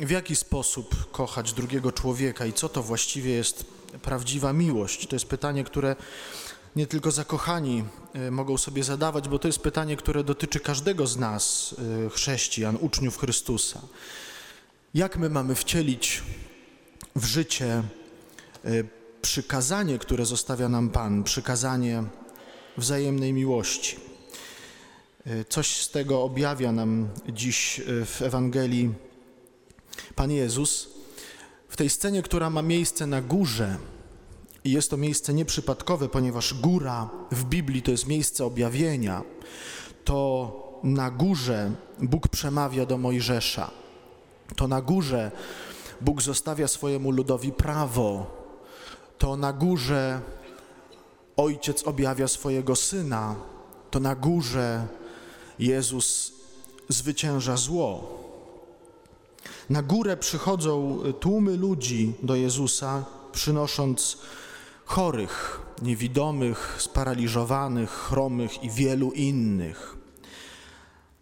w jaki sposób kochać drugiego człowieka i co to właściwie jest prawdziwa miłość. To jest pytanie, które nie tylko zakochani e, mogą sobie zadawać, bo to jest pytanie, które dotyczy każdego z nas, e, chrześcijan, uczniów Chrystusa. Jak my mamy wcielić w życie e, przykazanie, które zostawia nam Pan, przykazanie wzajemnej miłości? Coś z tego objawia nam dziś w Ewangelii Pan Jezus. W tej scenie, która ma miejsce na górze, i jest to miejsce nieprzypadkowe, ponieważ góra w Biblii to jest miejsce objawienia. To na górze Bóg przemawia do Mojżesza. To na górze Bóg zostawia swojemu ludowi prawo. To na górze Ojciec objawia swojego Syna. To na górze Jezus zwycięża zło. Na górę przychodzą tłumy ludzi do Jezusa, przynosząc chorych, niewidomych, sparaliżowanych, chromych i wielu innych.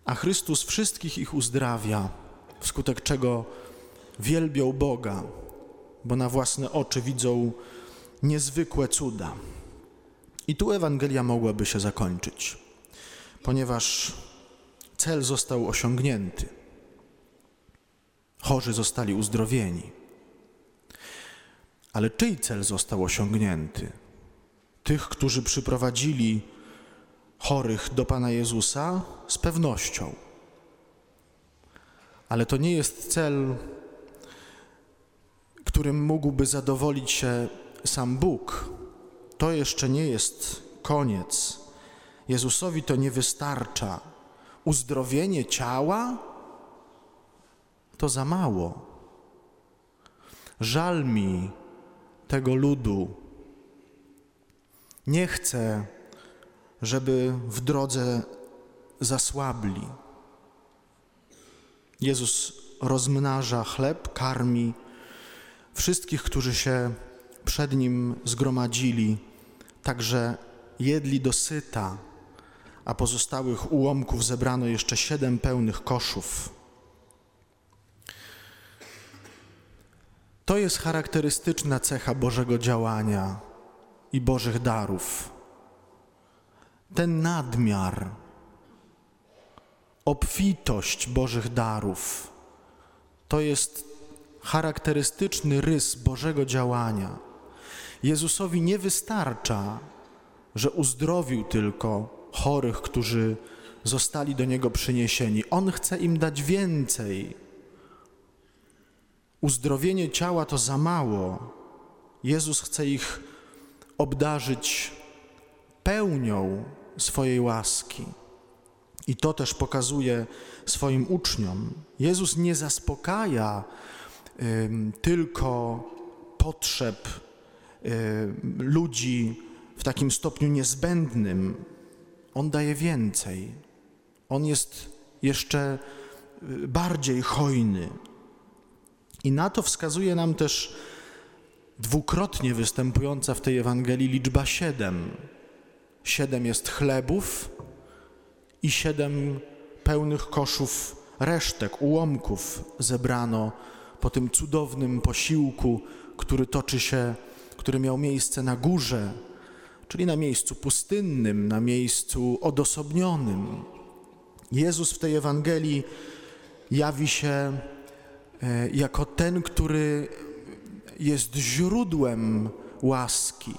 A Chrystus wszystkich ich uzdrawia, wskutek czego wielbią Boga, bo na własne oczy widzą niezwykłe cuda. I tu Ewangelia mogłaby się zakończyć, ponieważ cel został osiągnięty. Chorzy zostali uzdrowieni. Ale czyj cel został osiągnięty? Tych, którzy przyprowadzili chorych do Pana Jezusa? Z pewnością. Ale to nie jest cel, którym mógłby zadowolić się sam Bóg. To jeszcze nie jest koniec. Jezusowi to nie wystarcza. Uzdrowienie ciała to za mało. Żal mi tego ludu. Nie chcę, żeby w drodze zasłabli. Jezus rozmnaża chleb, karmi wszystkich, którzy się przed Nim zgromadzili, także jedli dosyta, a pozostałych ułomków zebrano jeszcze siedem pełnych koszów. To jest charakterystyczna cecha Bożego działania i Bożych darów. Ten nadmiar, obfitość Bożych darów to jest charakterystyczny rys Bożego działania. Jezusowi nie wystarcza, że uzdrowił tylko chorych, którzy zostali do Niego przyniesieni. On chce im dać więcej Uzdrowienie ciała to za mało. Jezus chce ich obdarzyć pełnią swojej łaski. I to też pokazuje swoim uczniom. Jezus nie zaspokaja y, tylko potrzeb y, ludzi w takim stopniu niezbędnym. On daje więcej. On jest jeszcze y, bardziej hojny. I na to wskazuje nam też dwukrotnie występująca w tej Ewangelii liczba siedem. Siedem jest chlebów i siedem pełnych koszów resztek, ułomków zebrano po tym cudownym posiłku, który toczy się, który miał miejsce na górze, czyli na miejscu pustynnym, na miejscu odosobnionym. Jezus w tej Ewangelii jawi się jako ten, który jest źródłem łaski.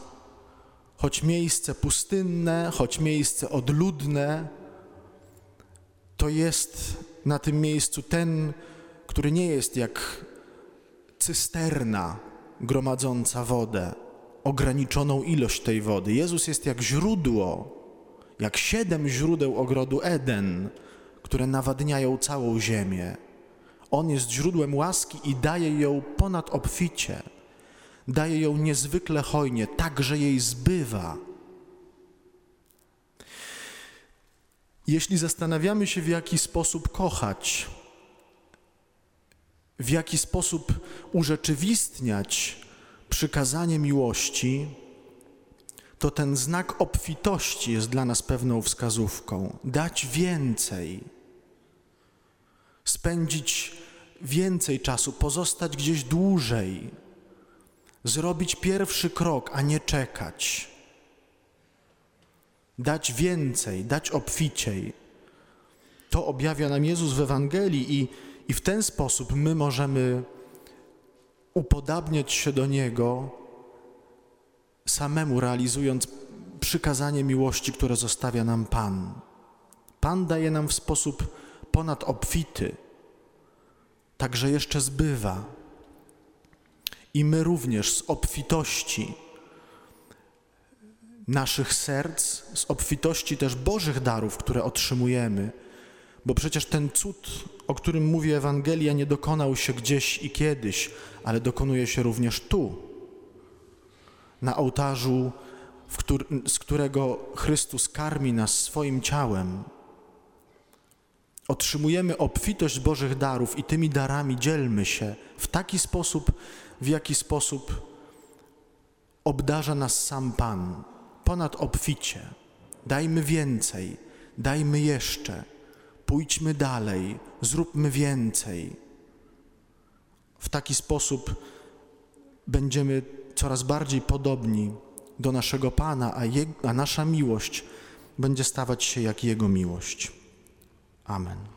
Choć miejsce pustynne, choć miejsce odludne, to jest na tym miejscu ten, który nie jest jak cysterna gromadząca wodę, ograniczoną ilość tej wody. Jezus jest jak źródło, jak siedem źródeł ogrodu Eden, które nawadniają całą ziemię. On jest źródłem łaski i daje ją ponad obficie. Daje ją niezwykle hojnie, tak, że jej zbywa. Jeśli zastanawiamy się, w jaki sposób kochać, w jaki sposób urzeczywistniać przykazanie miłości, to ten znak obfitości jest dla nas pewną wskazówką. Dać więcej spędzić więcej czasu, pozostać gdzieś dłużej, zrobić pierwszy krok, a nie czekać. Dać więcej, dać obficiej. To objawia nam Jezus w Ewangelii i, i w ten sposób my możemy upodabniać się do Niego, samemu realizując przykazanie miłości, które zostawia nam Pan. Pan daje nam w sposób ponadobfity, także jeszcze zbywa. I my również z obfitości naszych serc, z obfitości też Bożych darów, które otrzymujemy, bo przecież ten cud, o którym mówi Ewangelia, nie dokonał się gdzieś i kiedyś, ale dokonuje się również tu, na ołtarzu, z którego Chrystus karmi nas swoim ciałem. Otrzymujemy obfitość Bożych darów i tymi darami dzielmy się w taki sposób, w jaki sposób obdarza nas sam Pan, ponad obficie. Dajmy więcej, dajmy jeszcze, pójdźmy dalej, zróbmy więcej. W taki sposób będziemy coraz bardziej podobni do naszego Pana, a, Je, a nasza miłość będzie stawać się jak Jego miłość. Amen.